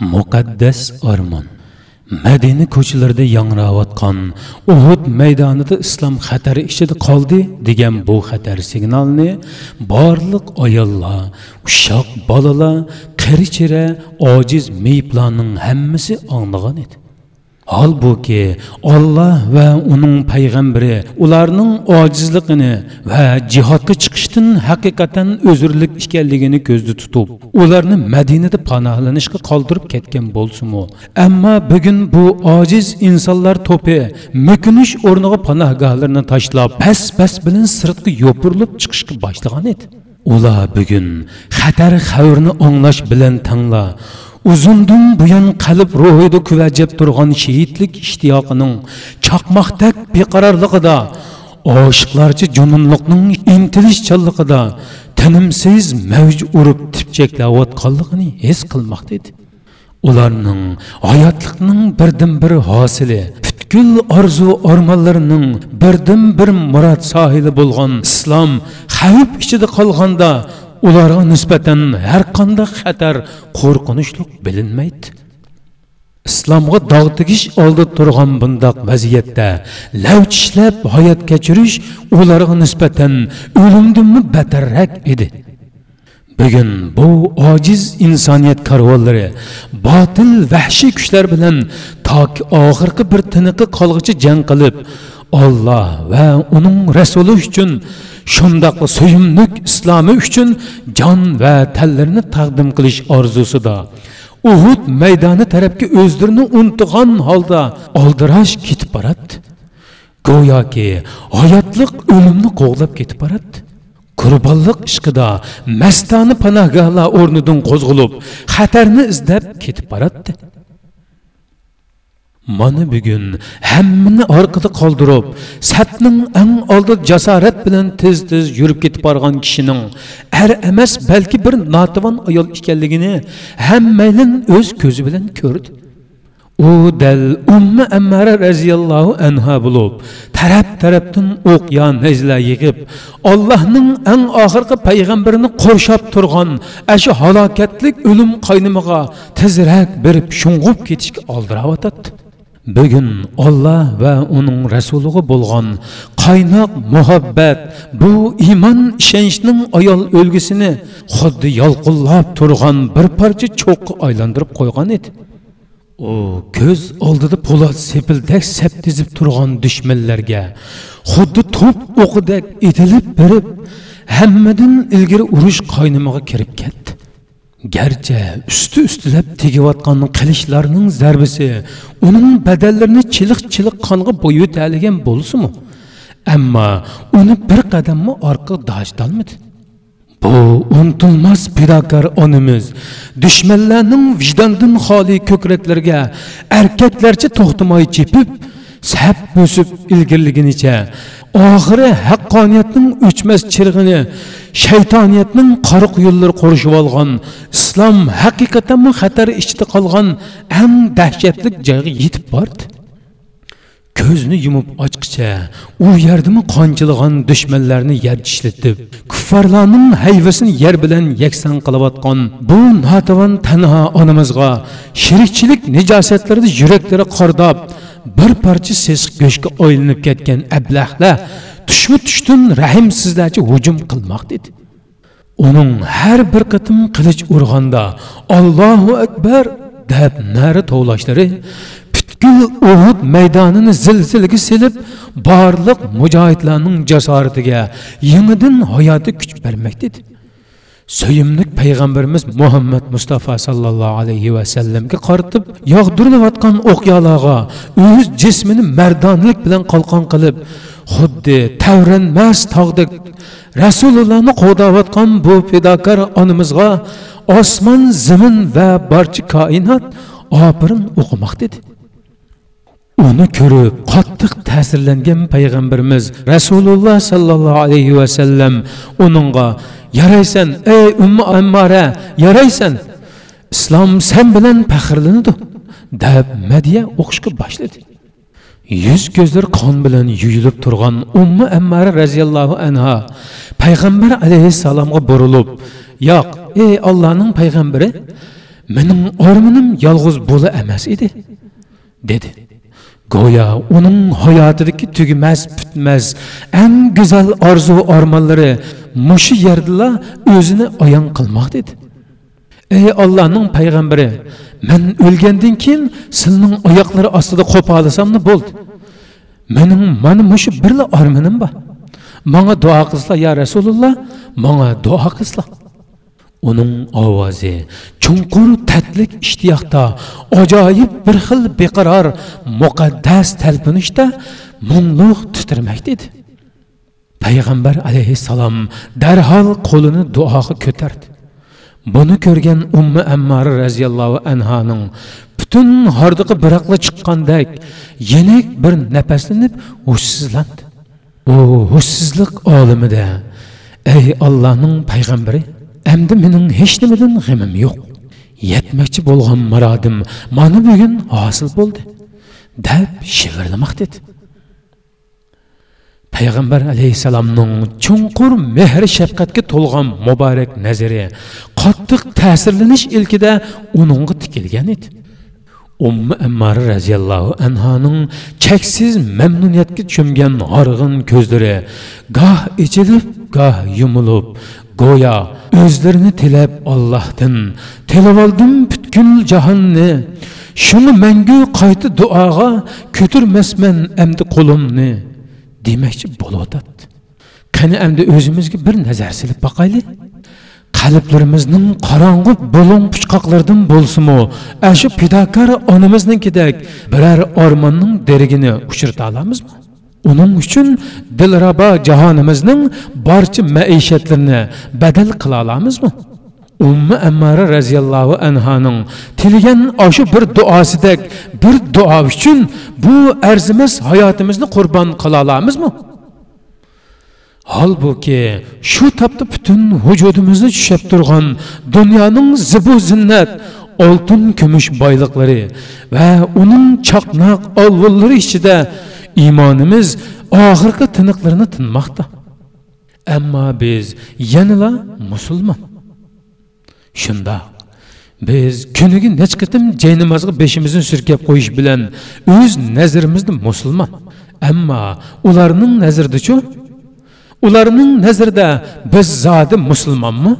muqaddas armon madina ko'chalarida yangrayotgan uhud maydonida islom xatari ichida qoldi degan bu xatar signalni barliq ayollar ushoq bolalar qarichira ojiz meyiblarning hammasi anglagan edi holbuki olloh va uning payg'ambari ularning ojizligini va jihodga chiqishdan haqiqatan uzrlik ekanligini ko'zda tutib, ularni Madinada panohlanishga qoldirib ketgan bo'lsa-mu, ammo bugun bu ojiz insonlar to'pi mukunish o'rniga panohgohlarni tashlab, pas-pas bilan sirtqa yopirilib chiqishga boshlagan edi. Ular bugun xatar xavrni o'nglash bilan tangla uzundan buyon qalb ruhida kuvajab turgan shehidlik ishtiyoqining chaqmoqdak beqarorligida oshiqlarcha jununliqning intilishchanligida tinimsiz mavj urib tipchaklayotganligini his qilmoqda edi. Ularning hayotlikning birdan bir hosili butkul orzu ormonlarining birdan bir murod sohili bo'lgan islom xavf ichida qolganda ularga nisbatan har qanday xatar qo'rqinchlik bilinmaydi. Islomga dog' tegish oldi turgan bundoq vaziyatda lavchishlab hayot kechirish ularga nisbatan o'limdanmi batarrak edi. Bugun bu ojiz insoniyat karvonlari botil vahshiy kuchlar bilan toki oxirgi bir tiniqi qolg'icha jang qilib olloh va uning rasuli uchun shundoq suyumlik islomi uchun jon va tanlarini taqdim qilish orzusida uhud maydoni tarafga o'zlarini unutgan holda oldirash ketib boradi go'yoki hayotliq o'limni qo'g'lab ketib boradi qurbonliq ishqida mastani panohgohlar o'rnidan qo'zg'alib xatarni izlab ketib boradi Mana bugun hammani orqada qoldirib, satning eng oldi jasorat bilan tez-tez yurib ketib borgan kishining er emas, balki bir notavon ayol ekanligini hammaning o'z ko'zi bilan ko'rdi. u dal umma ammara roziyallohu anha bo'lib taraf tarafdan o'qyon najlar yig'ib allohning eng oxirgi payg'ambarini qo'rshab turgan ashu halokatlik o'lim qaynimiga tezroq berib shung'ib ketishga oldirayotdi bugun olloh va uning rasuliga bo'lgan qaynoq muhabbat bu iymon ishonchning ayol o'lgisini xuddi yolqinlab turgan bir parcha cho'qqa aylantirib qo'ygan edi. U ko'z oldida po'lat sepildak saptizib turgan dushmanlarga xuddi to'p o'qidek etilib berib hammadan ilgari urush qaynimiga kirib ketdi. Garchi usti ustilab tegayotgan qilishlarning zarbisi uning badallarini chiliq chiliq qonga bo'yitaligan bo'lsimu ammo uni bir qadammi orqa dojolmadi bu unutilmas fidokor onamiz dushmanlarning vijdondan xoli ko'kraklarga erkaklarcha to'xtamay chepib sap bo'sib ilgirliginicha oxiri haqqoniyatning o'chmas chirg'ini shaytoniyatning qora quyunlari qo'rishib olgan islom haqiqatanmi xatar ichida qolgan eng dahshatli joyga yetib bordi. Ko'zni yumib ochqicha u yerdami qonchilagan dushmanlarni yer ishlatib kuffarlarning hayvasini yer bilan yakson qilayotgan bu notavon tanho onamizga shirikchilik nijosatlarida yuraklari qordab bir parcha sesiq go'shtga o'ylanib ketgan ablahlar tushmi tushdim rahimsizlarcha hujum qilmoq dedi. Uning har bir qitim qilich urganda allohu akbar deb nari tovlashlari butkul uhud maydonini zilzilaga silib borliq mujohidlarning jasoratiga yangidan hayoti kuch bermoqda edi Söyümlük payg'ambarimiz Muhammed mustafa sallallahu sallallohu alayhi vasallamga qaratib yog'dirilayotgan o'qyalarga öz cismini mardonlik bilan qalqon qilib xuddi tavranmas tog'dek rasulullohni qo'dayotgan bu fidokor onamizga osmon zamin va barcha koinot opirin o'qimoqda edi uni ko'rib qattiq ta'sirlangan payg'ambarimiz rasululloh sollallohu alayhi vasallam uningga yaraysan ey umma ammara yaraysan islom sen bilan faxrlanadi deb madya o'qishga boshladi yuz ko'zlar qon bilan yuyilib turgan umma ammara roziyallohu anha payg'ambar alayhissalomga burilib yo'q ey ollohning payg'ambari mening armanim yolg'iz bo'la emas edi dedi. Go'yo uning hayotidagi tugamas bitmas eng go'zal orzu armonlari mushu yerdilar o'zini ayon qilmoq dedi. Ey allohning payg'ambari man o'lgandan keyin sizning oyoqlari ostida qo'polasamni bo'ldi. Mening mana mushu birla armanim bor. Manga duo qilsizlar ya rasululloh manga duo qilsizlar. Uning ovozi chunqur tatlik ishtiyoqda ajoyib bir xil beqaror muqaddas talpinishda mungluq titirmakda edi payg'ambar alayhissalom darhol qo'lini duoga ko'tardi. Buni ko'rgan ummi ammari roziyallohu anhoning butun hordiqi biroqla chiqqandek yenik bir nafaslanib hushsizlandi. U hushsizlik olimida ey ollohning payg'ambari endi mening hech nimadan g'amim yo'q. Yetmoqchi bo'lgan marodim mana bugun hosil bo'ldi deb shivirlamoq dedi payg'ambar alayhissalomning chunqur mehr shafqatga to'lgan muborak nazari qattiq ta'sirlanish ilkida uningga tikilgan edi ummi ammari roziyallohu anhoning cheksiz mamnuniyatga cho'mgan horg'in ko'zlari goh ichilib goh yumilib go'yo o'zlarini tilab ollohdan tilab oldim butkul jahonni shuni mangu qayta duoga ko'tirmasman amdi qo'limni demoqchi bo'lyotadi qani endi o'zimizga bir nazar silib boqaylik. Qalblarimizning qorong'u bo'lin puchqoqlaridan bo'lsimi shu fidokor onamiznikidek biror ormonning derigini uchirta olamizmi? Uning uchun dilrabo jahonimizning barcha maishatlarini badal qila olamizmi? Ummi ammara roziyallohu anhoning tilgan oshu bir duosidek bir duo uchun bu arzimas hayotimizni qurbon qila olamizmi holbuki shu topda butun vujudimizni tushab turgan dunyoning zibu zinnat oltin kumush boyliqlari va uning chaqnoq olvunlari ichida iymonimiz oxirgi tiniqlarini tinmoqda ammo biz yanala musulmon shundoq biz kuniga necha qitim jay namozga beshimizni surkab qo'yish bilan o'z nazarimizda musulmon. Ammo ularning nazaridachu ularning nazarida biz zodi musulmonmi?